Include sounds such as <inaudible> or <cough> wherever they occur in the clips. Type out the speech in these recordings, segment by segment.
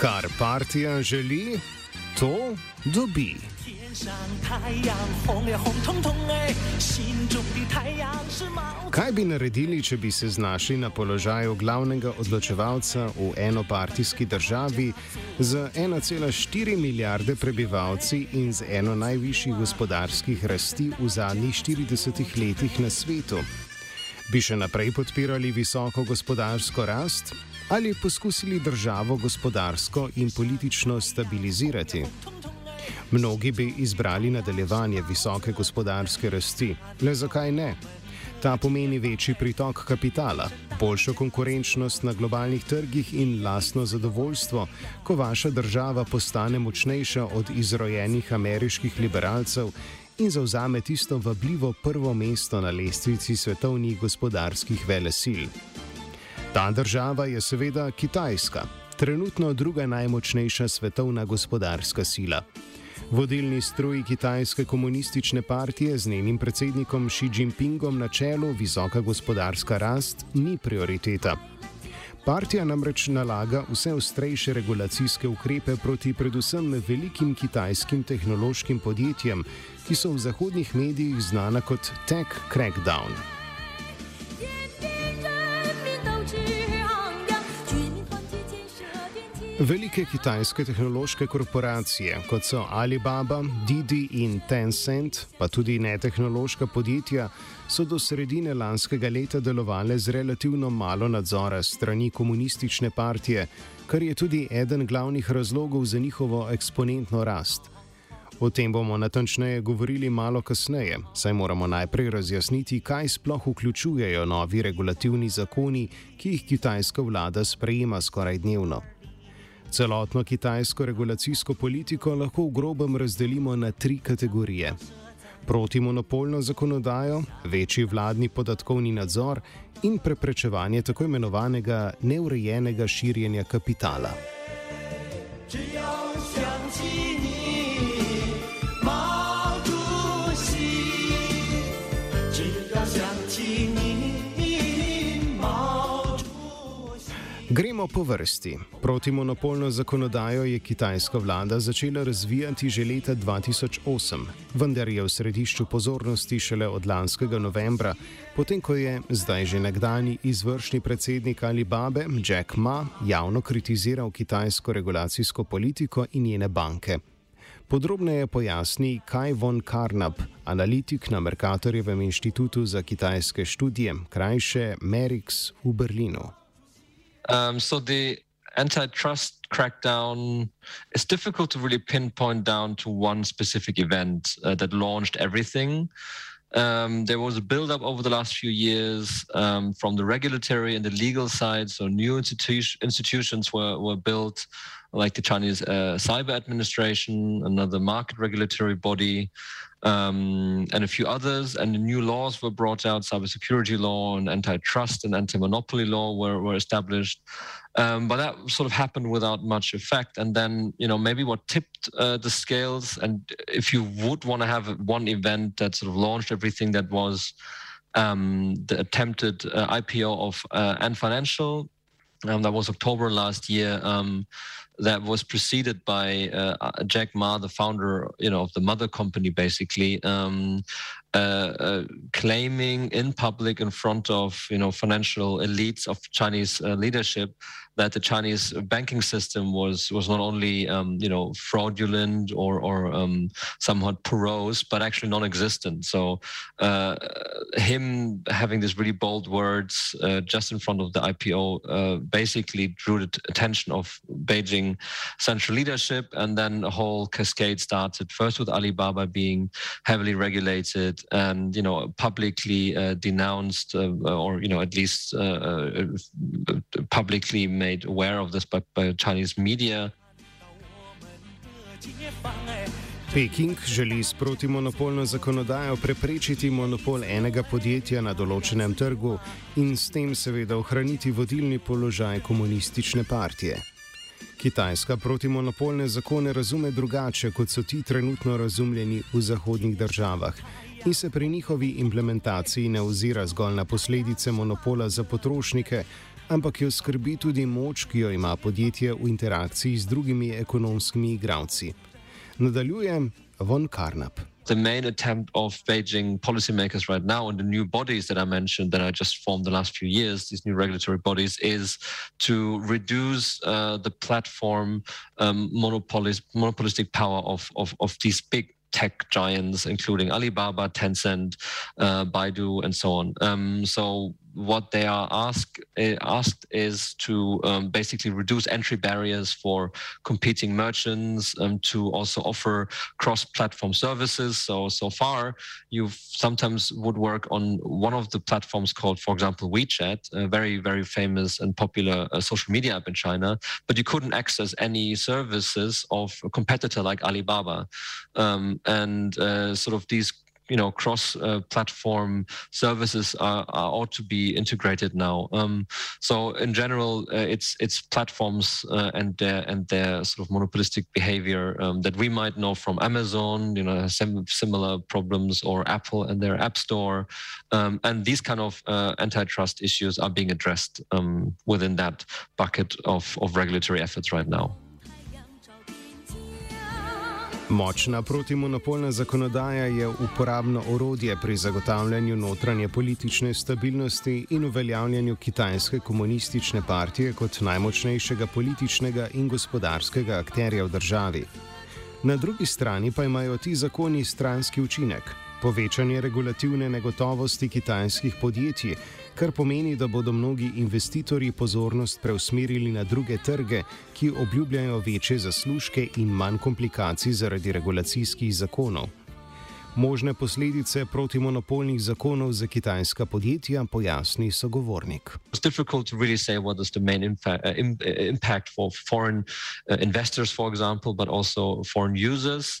Kar partija želi, to dobi. Kaj bi naredili, če bi se znašli na položaju glavnega odločevalca v enopartijski državi z 1,4 milijarde prebivalci in z eno najvišjih gospodarskih rasti v zadnjih 40 letih na svetu? Bi še naprej podpirali visoko gospodarsko rast ali poskusili državo gospodarsko in politično stabilizirati? Mnogi bi izbrali nadaljevanje visoke gospodarske rasti, le zakaj ne? Ta pomeni večji pritok kapitala, boljšo konkurenčnost na globalnih trgih in lastno zadovoljstvo, ko vaša država postane močnejša od izrojenih ameriških liberalcev in zauzame tisto vabljivo prvo mesto na lestvici svetovnih gospodarskih velesil. Ta država je seveda Kitajska, trenutno druga najmočnejša svetovna gospodarska sila. Vodilni stroj Kitajske komunistične partije z njenim predsednikom Xi Jinpingom na čelu visoka gospodarska rast ni prioriteta. Partija namreč nalaga vse ostrejše regulacijske ukrepe proti predvsem velikim kitajskim tehnološkim podjetjem, ki so v zahodnih medijih znana kot Tech Crackdown. Velike kitajske tehnološke korporacije, kot so Alibaba, Didi in Tencent, pa tudi netehnološka podjetja, so do sredine lanskega leta delovale z relativno malo nadzora strani komunistične partije, kar je tudi eden glavnih razlogov za njihovo eksponentno rast. O tem bomo natančneje govorili malo kasneje, saj moramo najprej razjasniti, kaj sploh vključujejo novi regulativni zakoni, ki jih kitajska vlada sprejema skoraj dnevno. Celotno kitajsko regulacijsko politiko lahko v grobem razdelimo na tri kategorije: protimonopolno zakonodajo, večji vladni podatkovni nadzor in preprečevanje tako imenovanega neurejenega širjenja kapitala. Gremo po vrsti. Protimonopolno zakonodajo je kitajska vlada začela razvijati že leta 2008, vendar je v središču pozornosti šele od lanskega novembra, potem ko je zdaj že nekdani izvršni predsednik Alibabe Jack Ma javno kritiziral kitajsko regulacijsko politiko in njene banke. Podrobneje pojasni Kai von Karnap, analitik na Merkatorjevem inštitutu za kitajske študije, krajše Merix v Berlinu. Um, so the antitrust crackdown is difficult to really pinpoint down to one specific event uh, that launched everything. Um, there was a build-up over the last few years um, from the regulatory and the legal side. So new institu- institutions were, were built, like the Chinese uh, Cyber Administration, another market regulatory body, um, and a few others. And new laws were brought out: cybersecurity law and antitrust and anti-monopoly law were, were established. Um, but that sort of happened without much effect. And then, you know, maybe what tipped uh, the scales, and if you would want to have one event that sort of launched everything, that was um, the attempted uh, IPO of uh, Ant Financial. Um, that was October last year. Um, that was preceded by uh, Jack Ma, the founder, you know, of the mother company, basically, um, uh, uh, claiming in public, in front of you know financial elites of Chinese uh, leadership, that the Chinese banking system was was not only um, you know fraudulent or or um, somewhat porous, but actually non-existent. So uh, him having these really bold words uh, just in front of the IPO uh, basically drew the attention of Beijing central leadership, and then a whole cascade started. First with Alibaba being heavily regulated and you know publicly uh, denounced, uh, or you know at least uh, publicly made aware of this by, by Chinese media. Peking želi s protimonopolno zakonodajo preprečiti monopol enega podjetja na določenem trgu in s tem seveda ohraniti vodilni položaj komunistične partije. Kitajska protimonopolne zakone razume drugače, kot so ti trenutno razumljeni v zahodnih državah in se pri njihovi implementaciji ne ozira zgolj na posledice monopola za potrošnike, ampak jo skrbi tudi moč, ki jo ima podjetje v interakciji z drugimi ekonomskimi igravci. Nadaljujem von Karnap. the main attempt of Beijing policymakers right now and the new bodies that I mentioned that I just formed the last few years, these new regulatory bodies, is to reduce uh, the platform um, monopolistic power of, of, of these big tech giants, including Alibaba, Tencent, uh, Baidu, and so on. Um, so what they are ask, uh, asked is to um, basically reduce entry barriers for competing merchants um, to also offer cross-platform services. So so far, you sometimes would work on one of the platforms called, for example, WeChat, a very very famous and popular uh, social media app in China, but you couldn't access any services of a competitor like Alibaba, um, and uh, sort of these you know cross uh, platform services are, are, ought to be integrated now. Um, so in general uh, it's it's platforms uh, and their and their sort of monopolistic behavior um, that we might know from amazon you know similar problems or apple and their app store. Um, and these kind of uh, antitrust issues are being addressed um, within that bucket of, of regulatory efforts right now Močna protimonopolna zakonodaja je uporabno orodje pri zagotavljanju notranje politične stabilnosti in uveljavljanju kitajske komunistične partije kot najmočnejšega političnega in gospodarskega akterja v državi. Na drugi strani pa imajo ti zakoni stranski učinek povečanje regulativne negotovosti kitajskih podjetij, kar pomeni, da bodo mnogi investitorji pozornost preusmerili na druge trge, ki obljubljajo večje zaslužke in manj komplikacij zaradi regulacijskih zakonov. Možne posledice protimonopolnih zakonov za kitajska podjetja pojasni sogovornik. It's difficult to really say what is the main uh, impact for foreign uh, investors, for example, but also foreign users.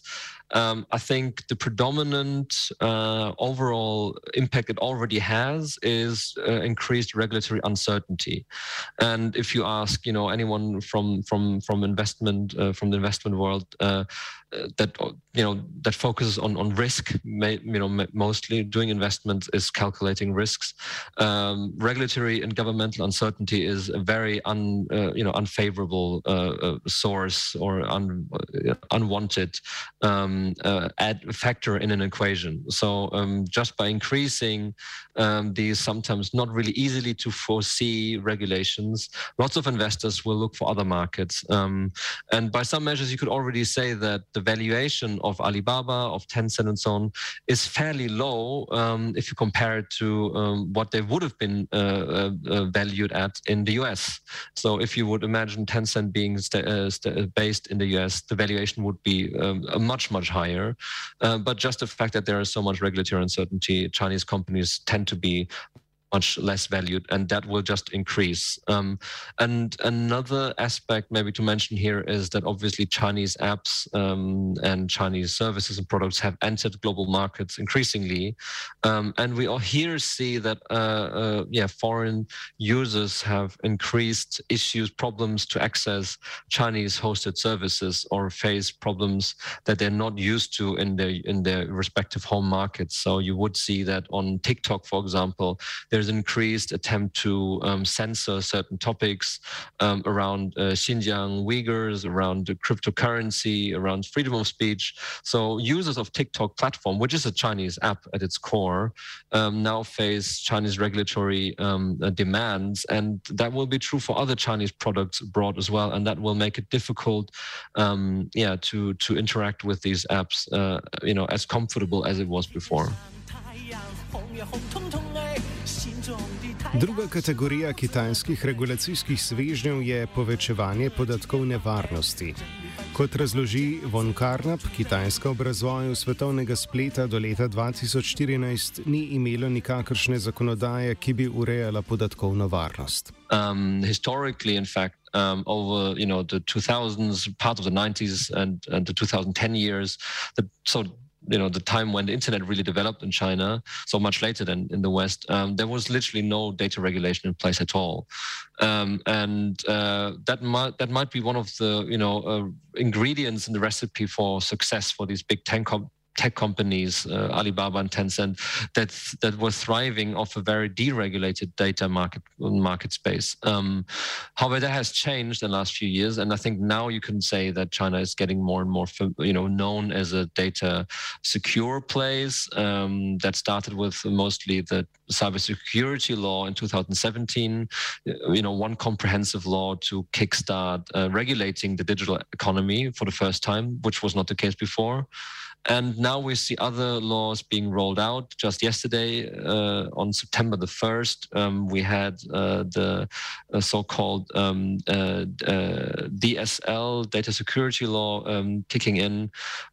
Um, I think the predominant uh, overall impact it already has is uh, increased regulatory uncertainty. And if you ask, you know, anyone from from from investment uh, from the investment world uh, uh, that you know that focuses on on risk, may, you know, mostly doing investments is calculating risks. Um, regulatory and governmental uncertainty is a very un uh, you know unfavorable source or un, unwanted. Um, um, uh, add factor in an equation. So um, just by increasing um, these sometimes not really easily to foresee regulations, lots of investors will look for other markets. Um, and by some measures, you could already say that the valuation of Alibaba, of Tencent, and so on is fairly low um, if you compare it to um, what they would have been uh, uh, uh valued at in the US. So if you would imagine Tencent being uh, based in the US, the valuation would be um, a much, much higher. Uh, but just the fact that there is so much regulatory uncertainty, Chinese companies tend to be much less valued, and that will just increase. Um, and another aspect, maybe to mention here, is that obviously Chinese apps um, and Chinese services and products have entered global markets increasingly, um, and we all here see that uh, uh, yeah, foreign users have increased issues, problems to access Chinese hosted services, or face problems that they're not used to in their in their respective home markets. So you would see that on TikTok, for example there's increased attempt to um, censor certain topics um, around uh, Xinjiang Uyghurs, around cryptocurrency, around freedom of speech. So users of TikTok platform, which is a Chinese app at its core, um, now face Chinese regulatory um, uh, demands, and that will be true for other Chinese products abroad as well, and that will make it difficult, um, yeah, to to interact with these apps, uh, you know, as comfortable as it was before. Druga kategorija kitajskih regulacijskih svežnjev je povečevanje podatkovne varnosti. Kot razloži Von Karnap, Kitajska ob razvoju svetovnega spleta do leta 2014 ni imela nikakršne zakonodaje, ki bi urejala podatkovno varnost. Um, historically, in fact, um, over you know the 2000s, part of the 90s, and, and the 2010 years, the, so you know the time when the internet really developed in China, so much later than in the West, um, there was literally no data regulation in place at all, um, and uh, that might that might be one of the you know uh, ingredients in the recipe for success for these big tech, com- tech companies, uh, Alibaba and Tencent, that that were thriving off a very deregulated data market market space. Um, however, that has changed in the last few years, and I think now you can say that China is getting more and more, you know, known as a data secure place. Um, that started with mostly the cybersecurity law in 2017. You know, one comprehensive law to kickstart uh, regulating the digital economy for the first time, which was not the case before. And now we see other laws being rolled out. Just yesterday, uh, on September the 1st, um, we had uh, the uh, so called um, uh, uh, DSL, data security law, um, kicking in.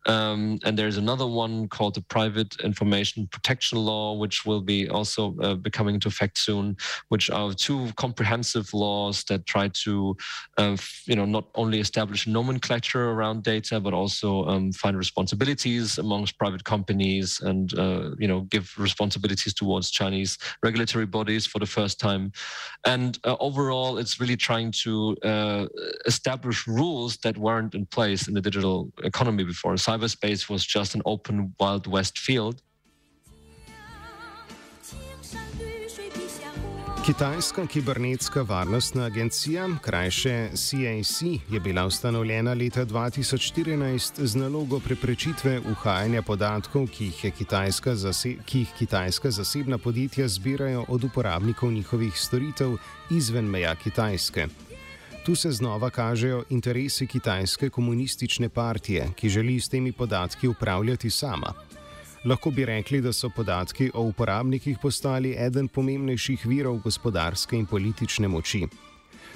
Um, and there's another one called the private information protection law, which will be also uh, becoming into effect soon, which are two comprehensive laws that try to, you know, not only establish nomenclature around data, but also um, find responsibilities amongst private companies and uh, you know give responsibilities towards Chinese regulatory bodies for the first time. And uh, overall, it's really trying to uh, establish rules that weren't in place in the digital economy before. Cyberspace was just an open wild west field. Kitajska kibernetska varnostna agencija, krajše CAC, je bila ustanovljena leta 2014 z nalogo preprečitve uhajanja podatkov, ki jih, kitajska ki jih kitajska zasebna podjetja zbirajo od uporabnikov njihovih storitev izven meja Kitajske. Tu se znova kažejo interesi kitajske komunistične partije, ki želi s temi podatki upravljati sama. Lahko bi rekli, da so podatki o uporabnikih postali eden pomembnejših virov gospodarske in politične moči.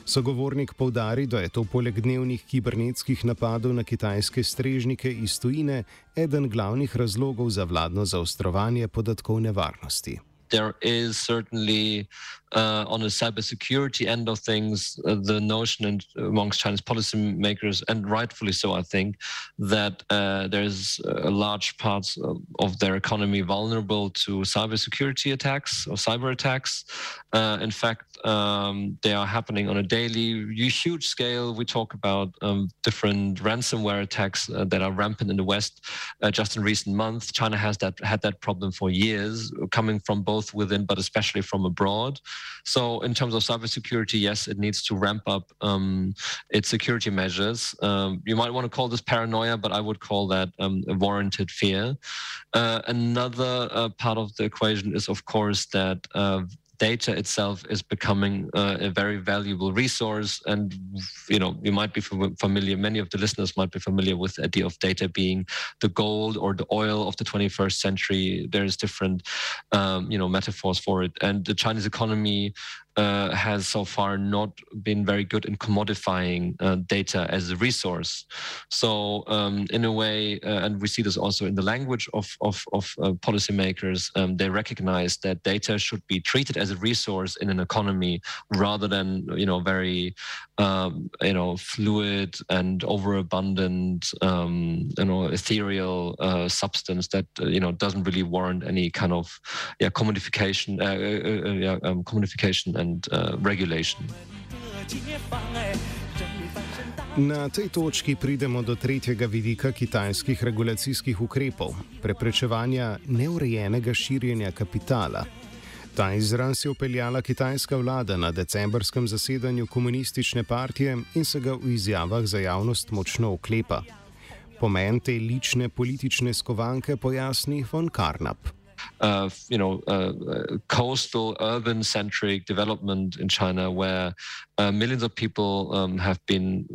Sogovornik povdari, da je to poleg dnevnih kibernetskih napadov na kitajske strežnike iz tujine eden glavnih razlogov za vladno zaostrovanje podatkovne varnosti. There is certainly uh, on the cybersecurity end of things uh, the notion amongst Chinese policymakers, and rightfully so, I think, that uh, there's a large parts of, of, their economy vulnerable to cybersecurity attacks or cyber attacks. Uh, in fact, um, they are happening on a daily, huge scale. We talk about um, different ransomware attacks uh, that are rampant in the West. Uh, just in recent months, China has that had that problem for years, coming from both both within but especially from abroad. So, in terms of cybersecurity, yes, it needs to ramp up um, its security measures. Um, you might want to call this paranoia, but I would call that um, a warranted fear. Uh, another uh, part of the equation is, of course, that uh, data itself is becoming uh, a very valuable resource. And, you know, you might be familiar, many of the listeners might be familiar with the idea of data being the gold or the oil of the 21st century. There's different, um, you know, metaphors for it. And the Chinese economy uh, has so far not been very good in commodifying uh, data as a resource. So, um, in a way, uh, and we see this also in the language of of, of uh, policymakers, um, they recognize that data should be treated as a resource in an economy rather than you know very um, you know fluid and overabundant um, you know ethereal uh, substance that uh, you know doesn't really warrant any kind of yeah commodification yeah um, commodification and and uh, regulation. Na tej točki pridemo do tretjega vidika kitajskih regulacijskih ukrepov - preprečevanja neurejenega širjenja kapitala. Ta izraz je upeljala kitajska vlada na decembrskem zasedanju komunistične partije in se ga v izjavah za javnost močno oklepa. Pomen te lične politične skovanke pojasni von Karnap. Uh, you know, uh, coastal, urban-centric development in China, where uh, millions of people um, have been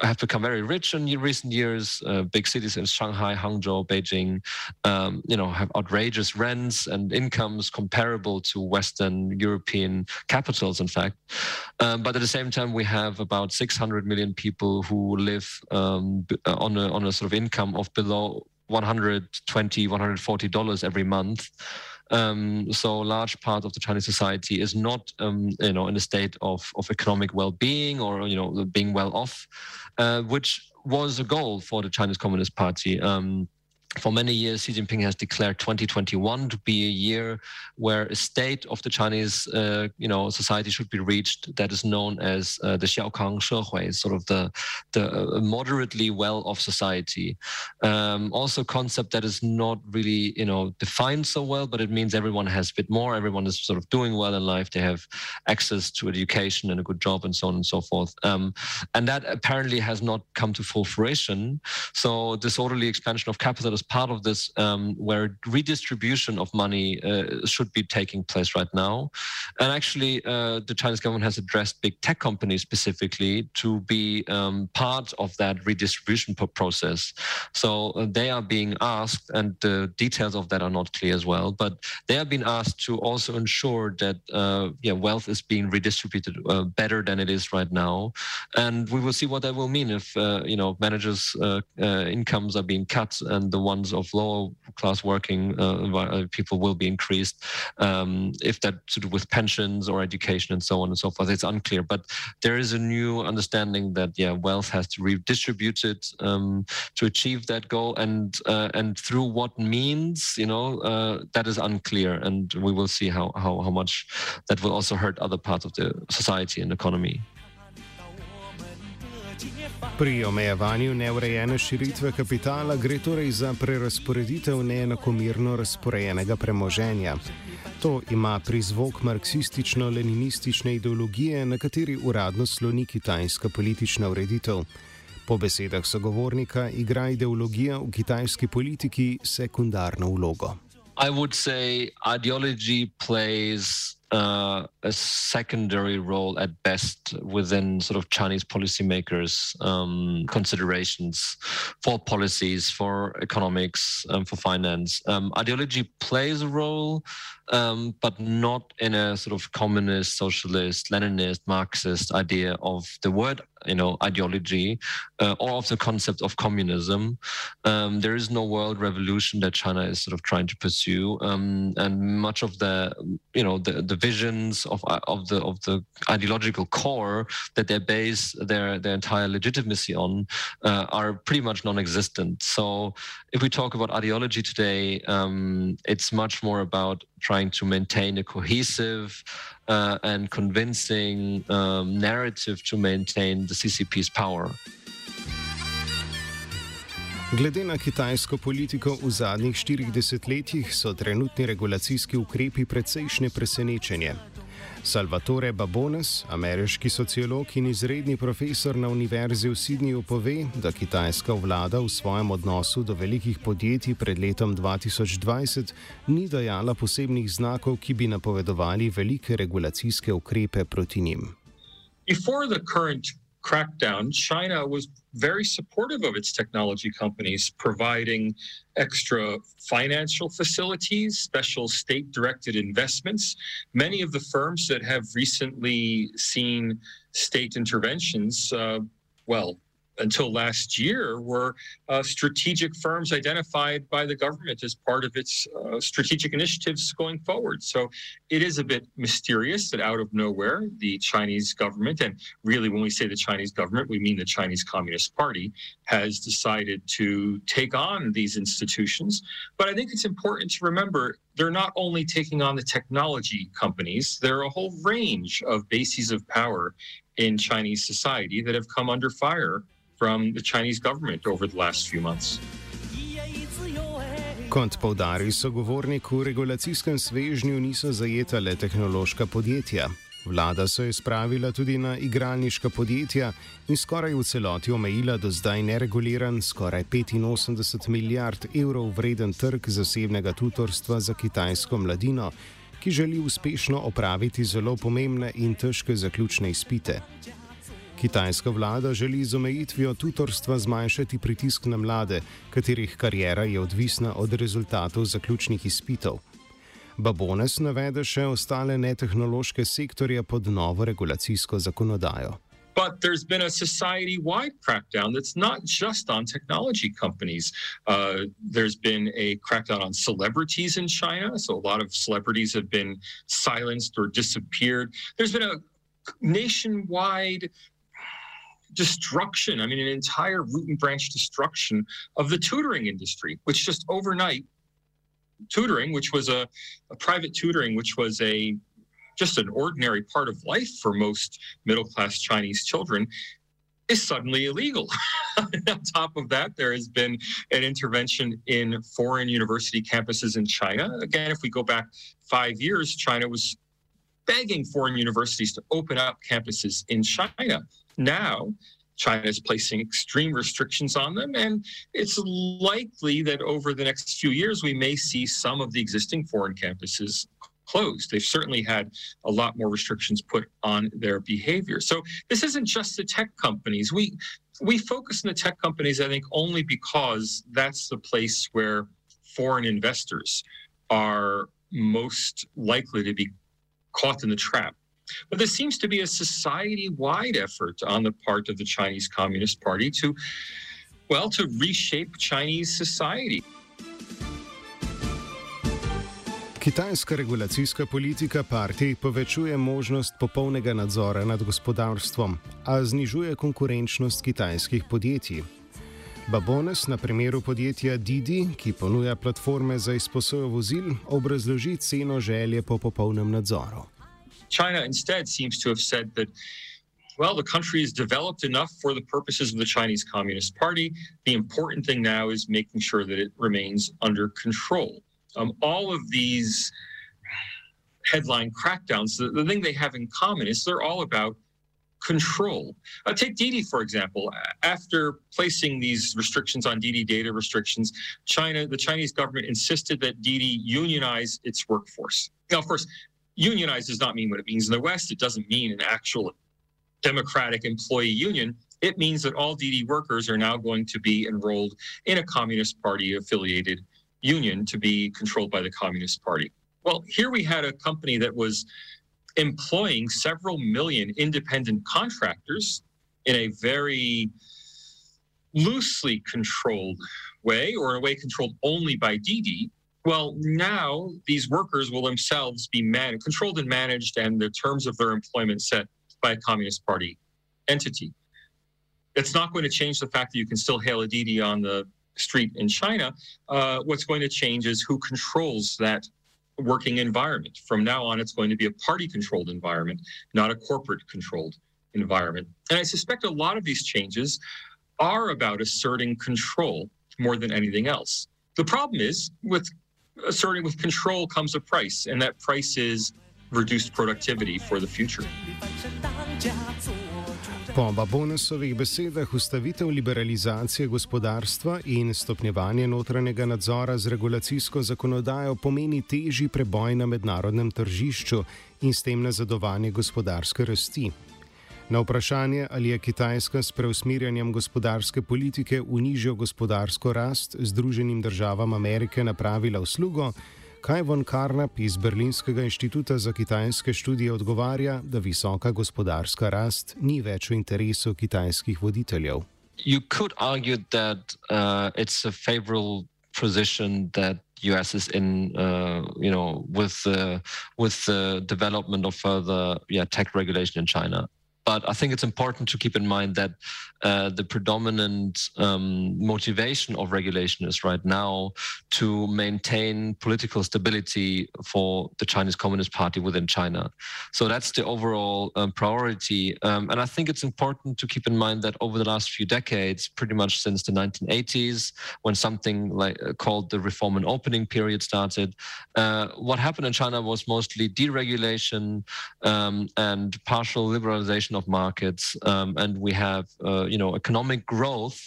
have become very rich in recent years. Uh, big cities in Shanghai, Hangzhou, Beijing, um, you know, have outrageous rents and incomes comparable to Western European capitals. In fact, um, but at the same time, we have about 600 million people who live um, on a on a sort of income of below 120 140 dollars every month um, so a large part of the Chinese society is not, um, you know, in a state of, of economic well-being or, you know, being well off, uh, which was a goal for the Chinese Communist Party. Um, for many years, Xi Jinping has declared 2021 to be a year where a state of the Chinese, uh, you know, society should be reached that is known as uh, the Xiaokang Shehui, sort of the the uh, moderately well-off society. Um, also, concept that is not really, you know, defined so well, but it means everyone has a bit more. Everyone is sort of doing well in life. They have access to education and a good job, and so on and so forth. Um, and that apparently has not come to full fruition. So, disorderly expansion of capital part of this um, where redistribution of money uh, should be taking place right now. And actually, uh, the Chinese government has addressed big tech companies specifically to be um, part of that redistribution process. So uh, they are being asked, and the details of that are not clear as well, but they have been asked to also ensure that uh, yeah, wealth is being redistributed uh, better than it is right now. And we will see what that will mean if uh, you know managers' incomes are being cut and the ones of lower class working uh, people will be increased. Um, if that to do with pensions or education and so on and so forth, it's unclear. But there is a new understanding that yeah, wealth has to redistribute redistributed um, to achieve that goal, and uh, and through what means, you know, uh, that is unclear, and we will see how, how how much that will also hurt other parts of the society and economy. Pri omejevanju neurejene širitve kapitala gre torej za prerasporeditev neenakomerno razporejenega premoženja. To ima prizvok marksistično-leninistične ideologije, na kateri uradno sloni kitajska politična ureditev. Po besedah sogovornika igra ideologija v kitajski politiki sekundarno vlogo. I would say ideology plays uh, a secondary role at best within sort of Chinese policymakers' um, considerations for policies, for economics, um, for finance. Um, ideology plays a role, um, but not in a sort of communist, socialist, Leninist, Marxist idea of the word, you know, ideology uh, or of the concept of communism. Um, there is no world revolution that China is sort of trying to pursue, um, and much of the, you know, the, the visions of of the of the ideological core that they base their their entire legitimacy on uh, are pretty much non-existent. So, if we talk about ideology today, um, it's much more about trying to maintain a cohesive uh, and convincing um, narrative to maintain the CCP's power. Glede na kitajsko politiko v zadnjih štirih desetletjih so trenutni regulacijski ukrepi precejšnje presenečenje. Salvatore Babones, ameriški sociolog in izredni profesor na Univerzi v Sydneyju, pove, da kitajska vlada v svojem odnosu do velikih podjetij pred letom 2020 ni dajala posebnih znakov, ki bi napovedovali velike regulacijske ukrepe proti njim. Before the current crackdown, China was very supportive of its technology companies, providing extra financial facilities, special state directed investments. Many of the firms that have recently seen state interventions, uh, well, until last year were uh, strategic firms identified by the government as part of its uh, strategic initiatives going forward. So it is a bit mysterious that out of nowhere, the Chinese government, and really when we say the Chinese government, we mean the Chinese Communist Party, has decided to take on these institutions. But I think it's important to remember they're not only taking on the technology companies, there are a whole range of bases of power in Chinese society that have come under fire from the Chinese government over the last few months. Kot povdari sogovornik, v regulacijskem svežnju niso zajeta le tehnološka podjetja. Vlada se je spravila tudi na igralniška podjetja in skoraj v celoti omejila do zdaj nereguliran, skoraj 85 milijard evrov vreden trg zasebnega tutorstva za kitajsko mladino, ki želi uspešno opraviti zelo pomembne in težke zaključne izpite. Kitajska vlada želi z omejitvijo tutorstva zmanjšati pritisk na mlade, katerih karijera je odvisna od rezultatov zaključnih izpitov. Babones navede še ostale netehnološke sektorje pod novo regulacijsko zakonodajo. But there's been a society wide crackdown that's not just on technology companies. Uh, there's been a crackdown on celebrities in China. So a lot of celebrities have been silenced or disappeared. There's been a nationwide destruction, I mean, an entire root and branch destruction of the tutoring industry, which just overnight tutoring, which was a, a private tutoring, which was a just an ordinary part of life for most middle class Chinese children, is suddenly illegal. <laughs> On top of that, there has been an intervention in foreign university campuses in China. Again, if we go back five years, China was begging foreign universities to open up campuses in China. Now, China is placing extreme restrictions on them, and it's likely that over the next few years, we may see some of the existing foreign campuses closed. They've certainly had a lot more restrictions put on their behavior. So this isn't just the tech companies. We we focus on the tech companies, I think, only because that's the place where foreign investors are most likely to be caught in the trap. But there seems to be a society wide effort on the part of the Chinese Communist Party to, well, to reshape Chinese society. Kitajska regulacijska politika partij povečuje možnost popolnega nadzora nad gospodarstvom, a znižuje konkurenčnost kitajskih podjetij. Babones na primeru podjetja Didi, ki ponuja platforme za izposojo vozil, obrazloži ceno želje po popolnem nadzoru. China instead seems to have said that, well, the country is developed enough for the purposes of the Chinese Communist Party. The important thing now is making sure that it remains under control. Um, all of these headline crackdowns, the, the, thing they have in common is they're all about control. Uh, take Didi, for example. After placing these restrictions on Didi data restrictions, China, the Chinese government insisted that Didi unionize its workforce. Now, of course, unionize does not mean what it means in the West. It doesn't mean an actual democratic employee union. It means that all Didi workers are now going to be enrolled in a Communist Party affiliated union to be controlled by the Communist Party. Well, here we had a company that was employing several million independent contractors in a very loosely controlled way, or in a way controlled only by Didi. Well, now these workers will themselves be man- controlled and managed, and the terms of their employment set by a Communist Party entity. It's not going to change the fact that you can still hail a Didi on the street in China. Uh, what's going to change is who controls that working environment. From now on, it's going to be a party controlled environment, not a corporate controlled environment. And I suspect a lot of these changes are about asserting control more than anything else. The problem is with asserting with control comes a price, and that price is reduced productivity for the future. Po Babonusovih besedah ustavitev liberalizacije gospodarstva in stopnjevanje notranjega nadzora z regulacijsko zakonodajo pomeni težji preboj na mednarodnem tržišču in s tem nazadovanje gospodarske rasti. Na vprašanje, ali je Kitajska s preusmirjanjem gospodarske politike v nižjo gospodarsko rast Združenim državam Amerike napravila uslugo, Kaj von Karnap iz Berlinskega inštituta za kitajske študije odgovarja, da visoka gospodarska rast ni več v interesu kitajskih voditeljev. You could argue that uh, it's a favorable position that US is in, uh, you know, with uh, with the development of further yeah tech regulation in China. But I think it's important to keep in mind that uh, the predominant um, motivation of regulation is right now to maintain political stability for the Chinese Communist Party within China. So that's the overall um, priority. Um, and I think it's important to keep in mind that over the last few decades, pretty much since the 1980s, when something like uh, called the reform and opening period started, uh, what happened in China was mostly deregulation um, and partial liberalization of markets. Um, and we have, uh, you know, economic growth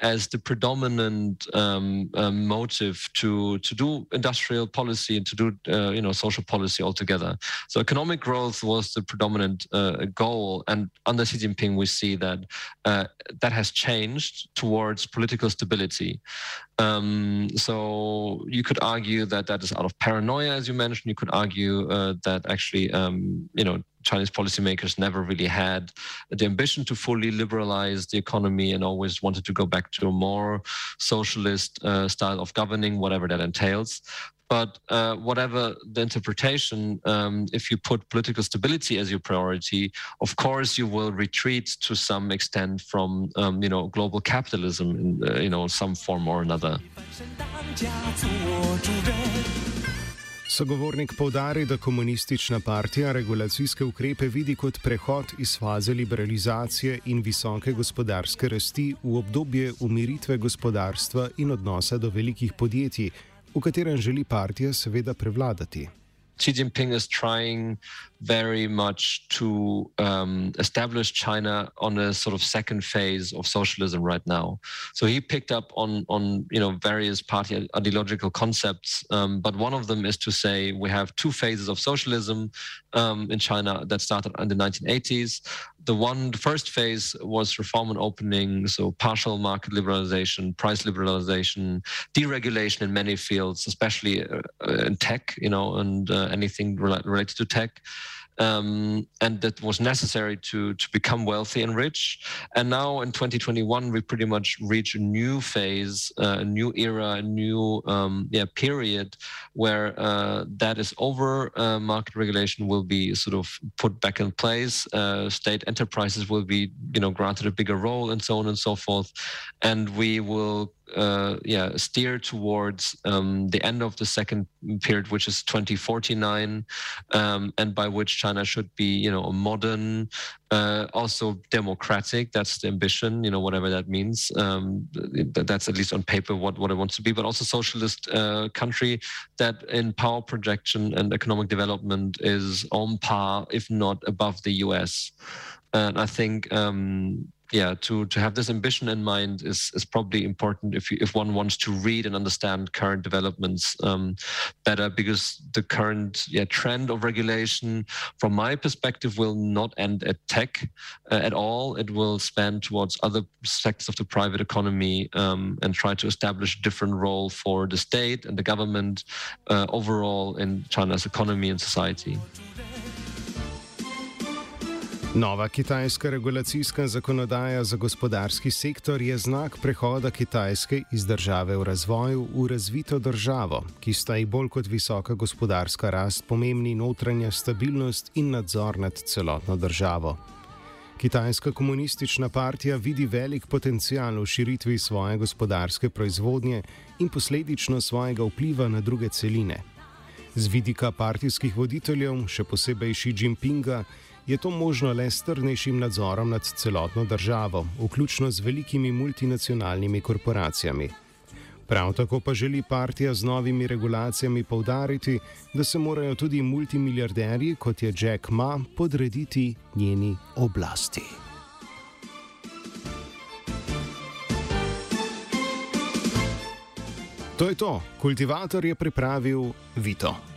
as the predominant um, um, motive to to do industrial policy and to do uh, you know social policy altogether. So economic growth was the predominant uh, goal, and under Xi Jinping we see that uh, that has changed towards political stability. Um, so you could argue that that is out of paranoia, as you mentioned. You could argue uh, that actually, um, you know, Chinese policymakers never really had the ambition to fully liberalize the economy and always wanted to go back to a more socialist uh, style of governing, whatever that entails. But uh, whatever the interpretation, um, if you put political stability as your priority, of course you will retreat to some extent from, um, you know, global capitalism in, uh, you know, some form or another. Sogovornik povdari, da komunistična partija regulacijske ukrepe vidi kot prehod iz faze liberalizacije in visoke gospodarske rasti v obdobje umiritve gospodarstva in odnosa do velikih podjetij, v katerem želi partija seveda prevladati. Xi Jinping is trying very much to um, establish China on a sort of second phase of socialism right now. So he picked up on on you know various party ideological concepts, um, but one of them is to say we have two phases of socialism um, in China that started in the 1980s. The one, the first phase was reform and opening, so partial market liberalization, price liberalization, deregulation in many fields, especially uh, in tech, you know, and uh, anything related to tech um, and that was necessary to to become wealthy and rich. And now in 2021, we pretty much reach a new phase, uh, a new era, a new um, yeah period where uh, that is over. Uh, market regulation will be sort of put back in place. Uh, state enterprises will be you know granted a bigger role, and so on and so forth. And we will uh, yeah steer towards um, the end of the second period, which is 2049, um, and by which China should be you know a modern, uh, also democratic. That's the ambition, you know whatever that means. Um, that's at least on paper what what it wants to be, but also socialist uh, country that in power projection and economic development is on par, if not above the U.S. And I think um, yeah, to to have this ambition in mind is is probably important if you, if one wants to read and understand current developments um, better, because the current yeah trend of regulation, from my perspective, will not end at tech uh, at all. It will span towards other sectors of the private economy um, and try to establish a different role for the state and the government uh, overall in China's economy and society. Nova kitajska regulacijska zakonodaja za gospodarski sektor je znak prehoda Kitajske iz države v razvoju v razvito državo, ki sta ji bolj kot visoka gospodarska rast pomembni notranja stabilnost in nadzor nad celotno državo. Kitajska komunistična partija vidi velik potencial v širitvi svoje gospodarske proizvodnje in posledično svojega vpliva na druge celine. Z vidika partijskih voditeljev, še posebej Xi Jinpinga, je to možno le s trdnejšim nadzorom nad celotno državo, vključno z velikimi multinacionalnimi korporacijami. Prav tako pa želi partija z novimi regulacijami povdariti, da se morajo tudi multimiliarderji, kot je Jack Ma, podrediti njeni oblasti. To je to, kultivator je pripravil Vito.